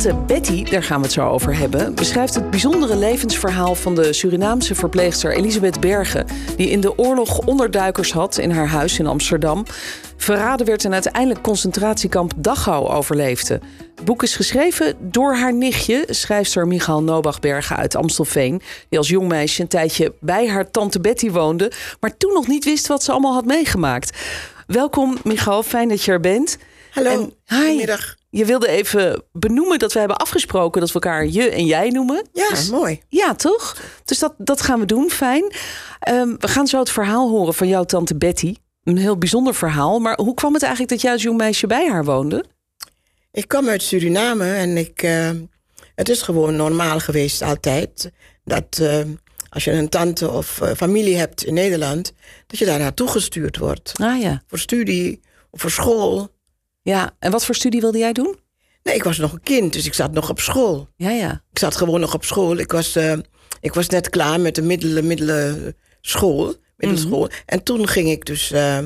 Tante Betty, daar gaan we het zo over hebben, beschrijft het bijzondere levensverhaal van de Surinaamse verpleegster Elisabeth Bergen, die in de oorlog onderduikers had in haar huis in Amsterdam, verraden werd en uiteindelijk concentratiekamp Dachau overleefde. Het boek is geschreven door haar nichtje, schrijfster Michael Nobach-Bergen uit Amstelveen, die als jong meisje een tijdje bij haar tante Betty woonde, maar toen nog niet wist wat ze allemaal had meegemaakt. Welkom, Michael, fijn dat je er bent. Hallo, En- hi. goedemiddag. Je wilde even benoemen dat we hebben afgesproken dat we elkaar je en jij noemen. Ja, Dus- mooi. ja, toch? Dus dat, dat gaan we doen, fijn. Ehm, we gaan zo het verhaal horen van jouw tante Betty. Een heel bijzonder verhaal. Maar hoe kwam het eigenlijk dat jij als jong meisje bij haar woonde? Ik kwam uit Suriname en ik, eh, het is gewoon normaal geweest altijd dat eh, als je een tante of eh, familie hebt in Nederland, dat je daar naartoe gestuurd wordt. Ah ja. Voor studie of voor school. Ja, en wat voor studie wilde jij doen? Nee, ik was nog een kind, dus ik zat nog op school. Ja, ja. Ik zat gewoon nog op school. Ik was, eh, ik was net klaar met de middelen, middelen school, middelschool. En toen ging ik dus eh,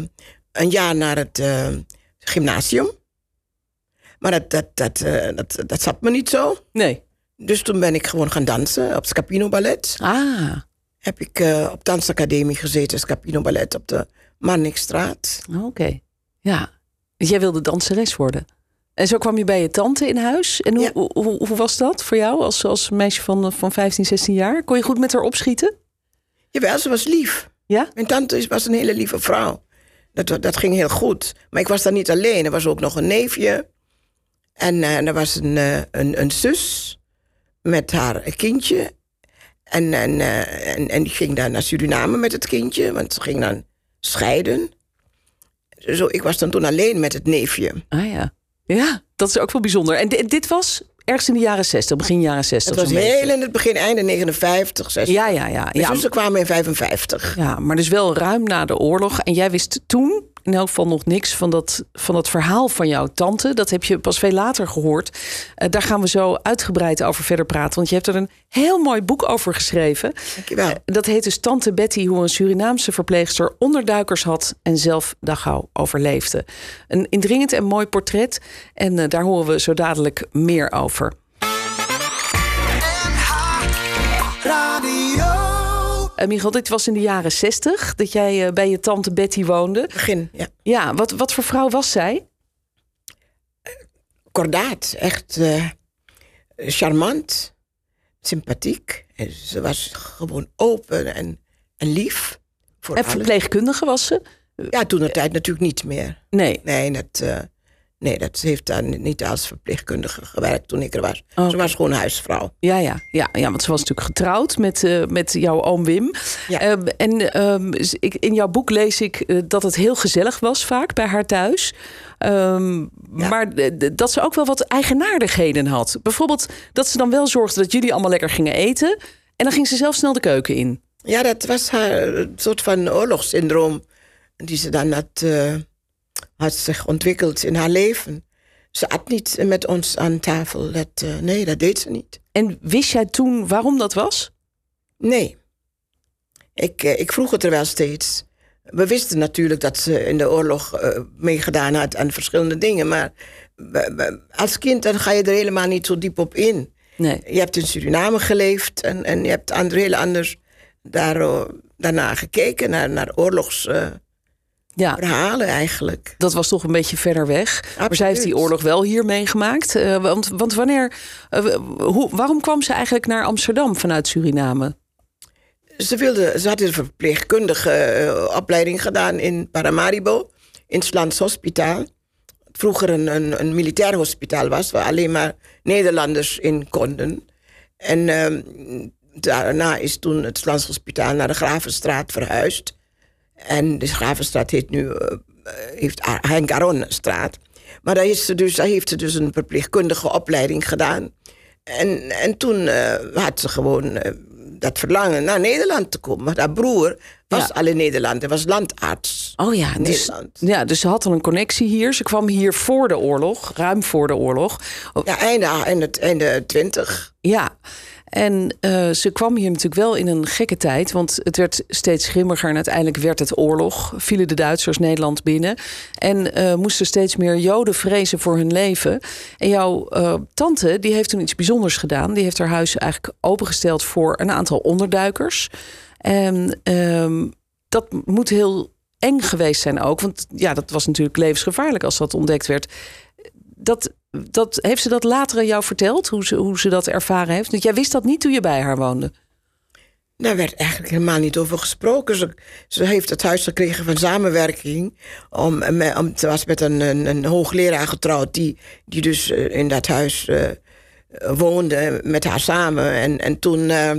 een jaar naar het eh, gymnasium. Maar dat, dat, dat, dat, dat zat me niet zo. Nee. Dus toen ben ik gewoon gaan dansen op Scapino Ballet. Ah, Heb ik op dansacademie gezeten, Scapino Ballet op de Marnixstraat. oké. Ja. Jij wilde danseres worden. En zo kwam je bij je tante in huis. En hoe, Ja. hoe, hoe, hoe was dat voor jou als, als meisje van, van 15, 16 jaar? Kon je goed met haar opschieten? Jawel, ze was lief. Ja? Mijn tante was een hele lieve vrouw. Dat, dat ging heel goed. Maar ik was daar niet alleen. Er was ook nog een neefje. En eh, er was een, eh, een, een zus met haar kindje. En, en, eh, en, en die ging dan naar Suriname met het kindje, want ze ging dan scheiden. Zo, ik was dan toen alleen met het neefje. Ah ja. Ja, dat is ook wel bijzonder. En di- dit was ergens in de jaren 60, begin jaren 60. Het was heel in het begin, einde 59, 60. Ja, ja, ja. Ja, zussen kwamen in 55. ja, maar dus wel ruim na de oorlog. En jij wist toen in elk geval nog niks van dat, van dat verhaal van jouw tante. Dat heb je pas veel later gehoord. Eh, daar gaan we zo uitgebreid over verder praten. Want je hebt er een heel mooi boek over geschreven. Dankjewel. Dat heet dus Tante Betty, hoe een Surinaamse verpleegster onderduikers had en zelf Dachau overleefde. Een indringend en mooi portret. En eh, daar horen we zo dadelijk meer over. Eh Michel, dit was in de jaren 60 dat jij eh, bij je tante Betty woonde. Begin, ja. Ja, wat, wat voor vrouw was zij? kordaat. Echt eh, charmant, sympathiek. En ze was gewoon open en, en lief. Voor En alles. verpleegkundige was ze? Ja, toen de tijd natuurlijk niet meer. Nee. Nee, eh, nee, dat heeft daar niet als verpleegkundige gewerkt toen ik er was. Ze was gewoon huisvrouw. Ja, ja, ja, ja, want ze was natuurlijk getrouwd met, eh, met jouw oom Wim. Ja. Ehm, en ehm, ik, in jouw boek lees ik eh, dat het heel gezellig was vaak bij haar thuis. Ehm, Ja. Maar d- dat ze ook wel wat eigenaardigheden had. Bijvoorbeeld dat ze dan wel zorgde dat jullie allemaal lekker gingen eten. En dan ging ze zelf snel de keuken in. Ja, dat was haar eh, soort van oorlogssyndroom. Die ze dan had, eh, had zich ontwikkeld in haar leven. Ze at niet met ons aan tafel. Dat, eh, nee, dat deed ze niet. En wist jij toen waarom dat was? Nee. Ik, eh, ik vroeg het er wel steeds. We wisten natuurlijk dat ze in de oorlog eh, meegedaan had aan verschillende dingen. Maar als kind dan ga je er helemaal niet zo diep op in. Nee. Je hebt in Suriname geleefd en, en je hebt heel anders daar, daarna gekeken. Naar, naar Ja, eigenlijk. dat was toch een beetje verder weg. Maar zij heeft die oorlog wel hier meegemaakt. Eh, want, want wanneer, eh, hoe, waarom kwam ze eigenlijk naar Amsterdam vanuit Suriname? Ze, wilde, ze had een verpleegkundige eh, opleiding gedaan in Paramaribo, in het Lands Hospitaal. Vroeger een, een, een militair hospitaal was, waar alleen maar Nederlanders in konden. En ehm, daarna is toen het Lands Hospitaal naar de Gravenstraat verhuisd. En de Gravenstraat heet nu, eh, heeft Henk Aronstraat. Maar daar, is ze dus, daar heeft ze dus een verpleegkundige opleiding gedaan. En, en toen eh, had ze gewoon dat verlangen naar Nederland te komen. Maar haar broer was Ja. al in Nederland. Hij was landarts. Oh ja, dus, Nederland. ja, dus ze had al een connectie hier. Ze kwam hier voor de oorlog, ruim voor de oorlog. Ja, einde, einde, einde 20. Ja, en eh, ze kwam hier natuurlijk wel in een gekke tijd, want het werd steeds grimmiger en uiteindelijk werd het oorlog. Vielen de Duitsers Nederland binnen en eh, moesten steeds meer Joden vrezen voor hun leven. En jouw eh, tante, die heeft toen iets bijzonders gedaan. Die heeft haar huis eigenlijk opengesteld voor een aantal onderduikers. En ehm, dat moet heel eng geweest zijn ook, want ja, dat was natuurlijk levensgevaarlijk als dat ontdekt werd dat, dat, heeft ze dat later aan jou verteld, hoe ze, hoe ze dat ervaren heeft? Want jij wist dat niet toen je bij haar woonde. Daar werd eigenlijk helemaal niet over gesproken. Ze, ze heeft het huis gekregen van samenwerking. Om, me- om, ze was met een, een, een hoogleraar getrouwd... die, die dus eh, in dat huis eh, woonde met haar samen. En, en toen eh,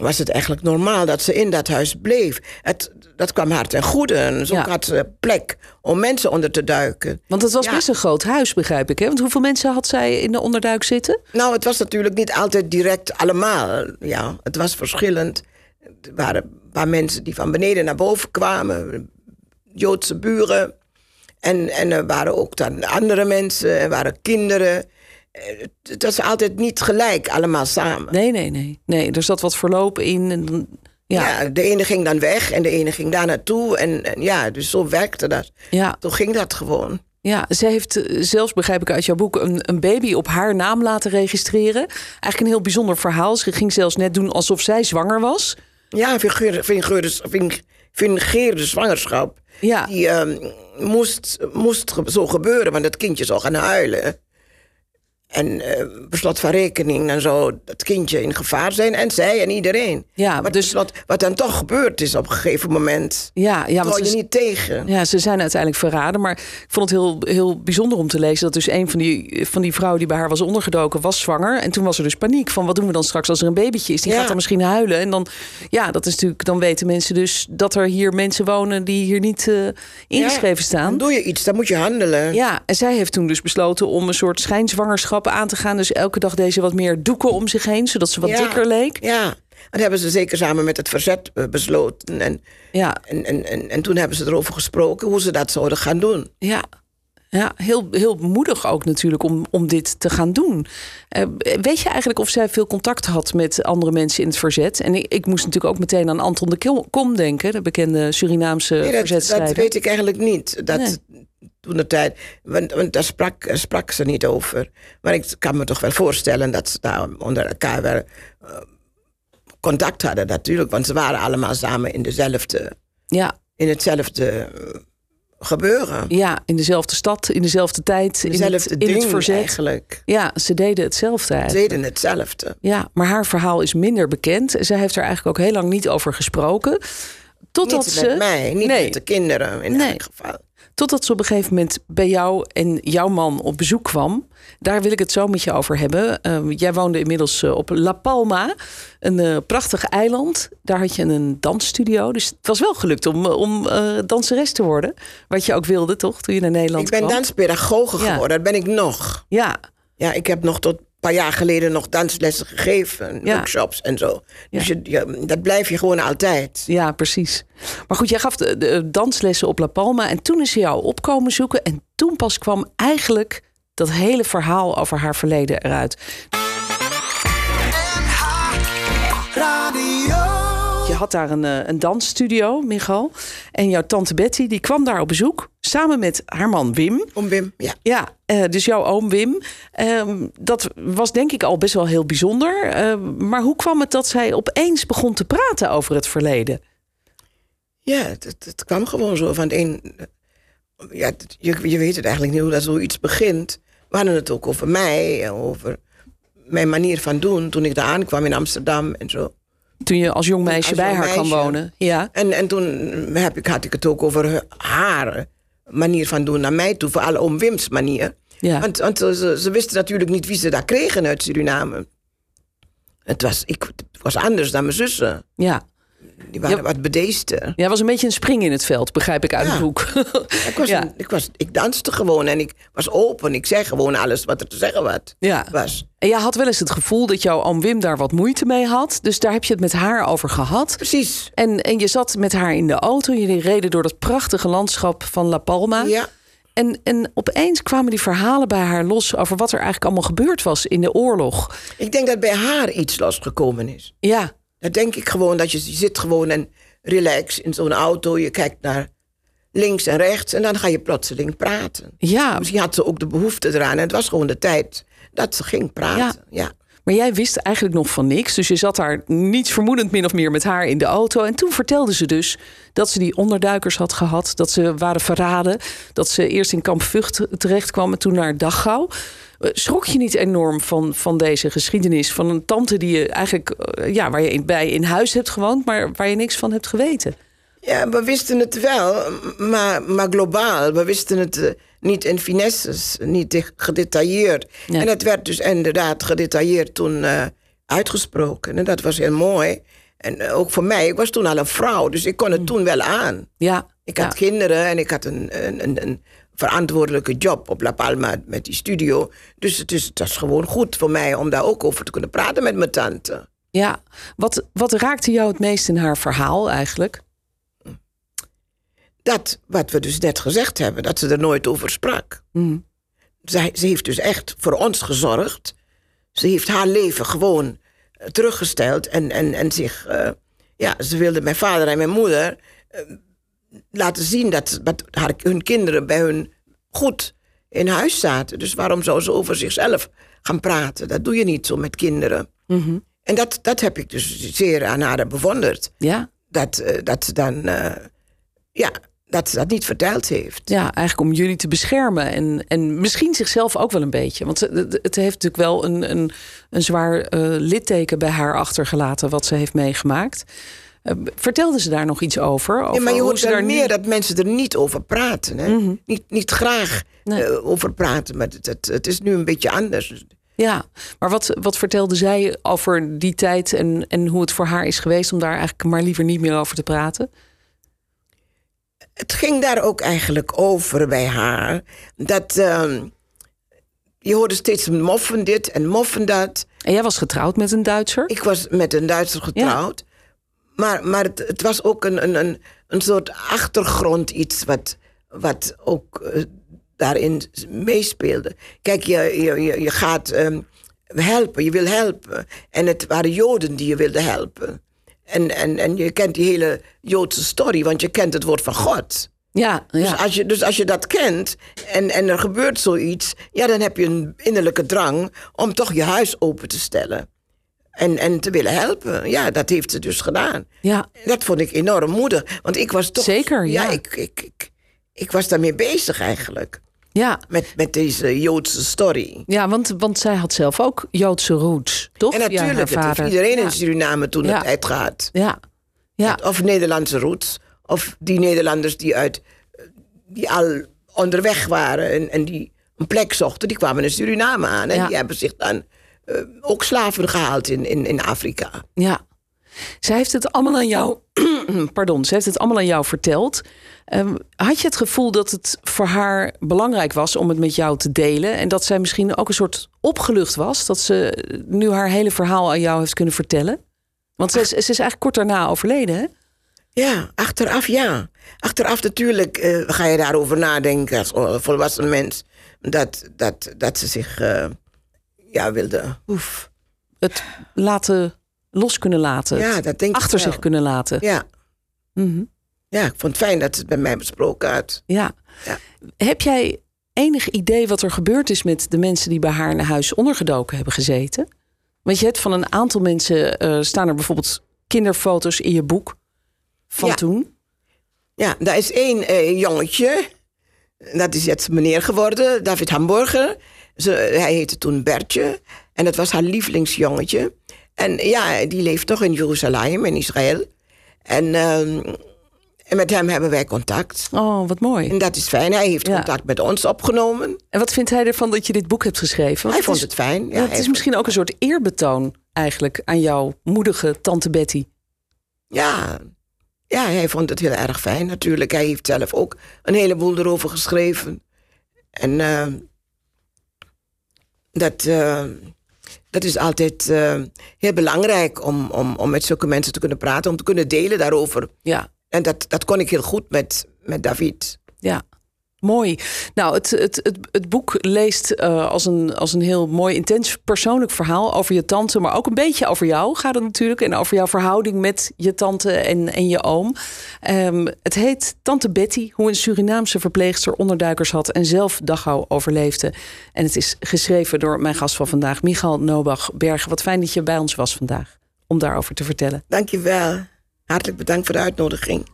was het eigenlijk normaal dat ze in dat huis bleef. Het, dat kwam haar ten goede. En zo Ja. had ze plek om mensen onder te duiken. Want het was Ja. best een groot huis, begrijp ik. Hè? Want hoeveel mensen had zij in de onderduik zitten? Nou, het was natuurlijk niet altijd direct allemaal. Ja, het was verschillend. Er waren een paar mensen die van beneden naar boven kwamen. Joodse buren. En, en er waren ook dan andere mensen. Er waren kinderen. Eh, het was altijd niet gelijk, allemaal samen. Nee, nee, nee. nee er zat wat verloop in. En, dan- ja, Ja. de ene ging dan weg en de ene ging daar naartoe. En, en ja, dus zo werkte dat. ja, Toen ging dat gewoon. ja, ze heeft eh, zelfs, begrijp ik uit jouw boek, een, een baby op haar naam laten registreren. Eigenlijk een heel bijzonder verhaal. Ze ging zelfs net doen alsof zij zwanger was. Ja, fingeerde, fingeerde, fing- fingeerde zwangerschap. Ja, Die ehm, moest, moest zo gebeuren, want het kindje zou gaan huilen. En eh beslot van rekening, dan zou dat kindje in gevaar zijn. En zij en iedereen. Ja, maar dus- beslot, wat dan toch gebeurd is op een gegeven moment. ja, ja want je ze- niet tegen. Ja, ze zijn uiteindelijk verraden. Maar ik vond het heel, heel bijzonder om te lezen... dat dus een van die, van die vrouwen die bij haar was ondergedoken was zwanger. En toen was er dus paniek van wat doen we dan straks als er een babytje is? Die Ja. gaat dan misschien huilen. En dan, ja, dat is natuurlijk, dan weten mensen dus dat er hier mensen wonen... die hier niet eh, ingeschreven Dan staan. doe je iets, dan moet je handelen. Ja, en zij heeft toen dus besloten om een soort schijnzwangerschap aan te gaan. Dus elke dag deze wat meer doeken om zich heen... zodat ze wat Ja. dikker leek. Ja, dat hebben ze zeker samen met het verzet eh, besloten. En, Ja, en, en, en, en toen hebben ze erover gesproken hoe ze dat zouden gaan doen. Ja, ja heel, heel moedig ook natuurlijk om, om dit te gaan doen. Eh, weet je eigenlijk of zij veel contact had met andere mensen in het verzet? En ik, ik moest natuurlijk ook meteen aan Anton de Kom denken, de bekende Surinaamse Nee, dat, dat weet ik eigenlijk niet. Dat, Nee. Toen de tijd, want, want daar sprak, sprak ze niet over. Maar ik kan me toch wel voorstellen dat ze daar onder elkaar wel eh, contact hadden, natuurlijk. Want ze waren allemaal samen in, dezelfde, Ja, in hetzelfde eh, gebeuren. ja, in dezelfde stad, in dezelfde tijd, in het, in ding het verzet. eigenlijk. Ja, ze deden hetzelfde Ze deden hetzelfde. Ja, maar haar verhaal is minder bekend. Zij heeft er eigenlijk ook heel lang niet over gesproken. Totdat niet ze. met mij, niet Nee. met de kinderen in Nee. elk geval. Totdat ze op een gegeven moment bij jou en jouw man op bezoek kwam. Daar wil ik het zo met je over hebben. Ehm, jij woonde inmiddels eh, op La Palma, een eh, prachtig eiland. Daar had je een dansstudio. Dus het was wel gelukt om, eh, om danseres te worden. Wat je ook wilde, toch? Toen je naar Nederland Ik ben kwam. danspedagoge Ja. geworden, dat ben ik nog. Ja, Ja, ik heb nog tot paar jaar geleden nog danslessen gegeven, Ja. workshops en zo. Dus Ja. je, je- dat blijf je gewoon altijd. ja, precies. Maar goed, jij gaf de, de danslessen op La Palma. En toen is ze jou opkomen zoeken. En toen pas kwam eigenlijk dat hele verhaal over haar verleden eruit. Je had daar een, eh, een dansstudio, Michal. En jouw tante Betty die kwam daar op bezoek. Samen met haar man Wim. Om Wim, ja. Ja, eh, dus jouw oom Wim. Ehm, dat was denk ik al best wel heel bijzonder. Ehm, maar hoe kwam het dat zij opeens begon te praten over het verleden? Ja, het, het, kwam gewoon zo van het een. Ja, je, je weet het eigenlijk niet hoe dat zoiets begint. We hadden het ook over mij, over mijn manier van doen toen ik daar aankwam in Amsterdam en zo. Toen je als jong meisje Als bij jong haar kwam wonen. Ja, En, en toen heb ik, had ik het ook over haar manier van doen naar mij toe, vooral om Wims manier. ja. Want, want ze, ze wisten natuurlijk niet wie ze daar kregen uit Suriname. Het was, ik, het was anders dan mijn zussen. ja. Die waren Ja. wat. Jij was een beetje een spring in het veld, begrijp ik uit het Ja. boek. Ik, was Ja. een- ik, was, ik danste gewoon en ik was open. Ik zei gewoon alles wat er te zeggen wat, Ja. was. En jij had wel eens het gevoel dat jouw oom Wim daar wat moeite mee had. Dus daar heb je het met haar over gehad. Precies. En, en je zat met haar in de auto. Jullie reden door dat prachtige landschap van La Palma. Ja. En, en opeens kwamen die verhalen bij haar los over wat er eigenlijk allemaal gebeurd was in de oorlog. Ik denk dat bij haar iets losgekomen is. Ja, Dat denk ik gewoon, dat je, je zit gewoon en relax in zo'n auto. Je kijkt naar links en rechts en dan ga je plotseling praten. ja. Misschien had ze ook de behoefte eraan. En het was gewoon de tijd dat ze ging praten. Ja. Maar jij wist eigenlijk nog van niks. Dus je zat daar niets vermoedend min of meer met haar in de auto. En toen vertelde ze dus dat ze die onderduikers had gehad. Dat ze waren verraden. Dat ze eerst in kamp Vught terecht kwam en toen naar Dachau. Eh, Schrok je niet enorm van, van deze geschiedenis? Van een tante die je eigenlijk, eh, ja, waar je bij in huis hebt gewoond, maar waar je niks van hebt geweten. Ja, we wisten het wel, maar, maar globaal. We wisten het eh, niet in finesses, niet de- gedetailleerd. Ja. En het werd dus inderdaad gedetailleerd toen eh, uitgesproken. En dat was heel mooi. En eh, ook voor mij, ik was toen al een vrouw, dus ik kon het toen wel aan. Ja, Ik had kinderen en ik had een, een, een, een verantwoordelijke job op La Palma met die studio. Dus het, is, het was gewoon goed voor mij om daar ook over te kunnen praten met mijn tante. ja. Wat, wat raakte jou het meest in haar verhaal eigenlijk? Dat, wat we dus net gezegd hebben, dat ze er nooit over sprak. Mm. Zij, ze heeft dus echt voor ons gezorgd. Ze heeft haar leven gewoon eh, teruggesteld en, en, en zich... eh, ja, ze wilde mijn vader en mijn moeder eh, laten zien dat, dat haar, hun kinderen bij hun goed in huis zaten. Dus waarom zou ze over zichzelf gaan praten? Dat doe je niet zo met kinderen. Mhm. En dat, dat heb ik dus zeer aan haar bewonderd. Ja, Dat, dat ze dan... ja, dat ze dat niet verteld heeft. Ja, eigenlijk om jullie te beschermen. En, en misschien zichzelf ook wel een beetje. Want het, het heeft natuurlijk wel een, een, een zwaar eh, litteken bij haar achtergelaten. wat ze heeft meegemaakt. Eh, vertelde ze daar nog iets over? Ja, maar je hoort wel daar meer dat mensen er niet over praten. Hè? niet, niet graag Nee. eh, over praten, maar het, het, het is nu een beetje anders. Ja, maar wat, wat vertelde zij over die tijd en, en hoe het voor haar is geweest om daar eigenlijk maar liever niet meer over te praten? Het ging daar ook eigenlijk over bij haar. Dat ehm, je hoorde steeds moffen dit en moffen dat. En jij was getrouwd met een Duitser? Ik was met een Duitser getrouwd. Maar, maar het, het was ook een, een, een, een soort achtergrond iets wat, wat ook eh, daarin meespeelde. Kijk, je, je, je, je gaat ehm, helpen, je wil helpen. En het waren Joden die je wilde helpen. En, en, en je kent die hele Joodse story, want je kent het woord van God. Ja, ja. Dus, als je, dus als je dat kent en, en er gebeurt zoiets, ja, dan heb je een innerlijke drang om toch je huis open te stellen. En, en te willen helpen. Ja, dat heeft ze dus gedaan. ja. Dat vond ik enorm moedig. Want ik was toch. Zeker, ja. ik, ik, ik, ik was daarmee bezig eigenlijk. Ja. Met, met deze Joodse story. Ja, want, want zij had zelf ook Joodse roots, toch? En natuurlijk, het heeft iedereen ja. in Suriname toen het tijd gehad. Ja, ja. Of Nederlandse roots. Of die Nederlanders die, uit, die al onderweg waren en, en die een plek zochten, die kwamen in Suriname aan. En die hebben zich dan eh, ook slaven gehaald in, in, in Afrika. ja. Zij heeft het allemaal aan jou, pardon, ze heeft het allemaal aan jou verteld. Ehm, had je het gevoel dat het voor haar belangrijk was om het met jou te delen? En dat zij misschien ook een soort opgelucht was? Dat ze nu haar hele verhaal aan jou heeft kunnen vertellen? Want ze is, ze is eigenlijk kort daarna overleden, hè? Ja, achteraf ja. Achteraf natuurlijk eh, ga je daarover nadenken als volwassen mens. Dat, dat, dat ze zich eh, ja, wilde oef. Het laten los kunnen laten. Ja, het dat denk ik achter zich kunnen laten. Ja. Mhm. ja, ik vond het fijn dat het bij mij besproken had. Ja. Ja. Heb jij enig idee wat er gebeurd is met de mensen die bij haar in huis ondergedoken hebben gezeten? Want je hebt van een aantal mensen eh, staan er bijvoorbeeld kinderfoto's in je boek van Ja. toen. Ja, daar is één eh, jongetje. Dat is jetzt meneer geworden, David Hamburger. Ze, hij heette toen Bertje. En dat was haar lievelingsjongetje. En ja, die leeft toch in Jeruzalem, in Israël. En, ehm, en met hem hebben wij contact. Oh, wat mooi. En dat is fijn. Hij heeft Ja. contact met ons opgenomen. En wat vindt hij ervan dat je dit boek hebt geschreven? Want hij vond het fijn. Ja, Ja, het is misschien ook een soort eerbetoon eigenlijk aan jouw moedige tante Betty. ja, ja, hij vond het heel erg fijn natuurlijk. Hij heeft zelf ook een heleboel erover geschreven. En uh, dat, uh, dat is altijd uh, heel belangrijk om, om, om met zulke mensen te kunnen praten, om te kunnen delen daarover. Ja. En dat, dat kon ik heel goed met, met David. Ja. Mooi. Nou, het, het, het, boek leest uh, als, een, als een heel mooi, intens persoonlijk verhaal over je tante, maar ook een beetje over jou gaat het natuurlijk. En over jouw verhouding met je tante en, en je oom. Um, het heet Tante Betty, hoe een Surinaamse verpleegster onderduikers had en zelf Dachau overleefde. En het is geschreven door mijn gast van vandaag, Michael Nobach-Bergen. Wat fijn dat je bij ons was vandaag om daarover te vertellen. Dankjewel. Hartelijk bedankt voor de uitnodiging.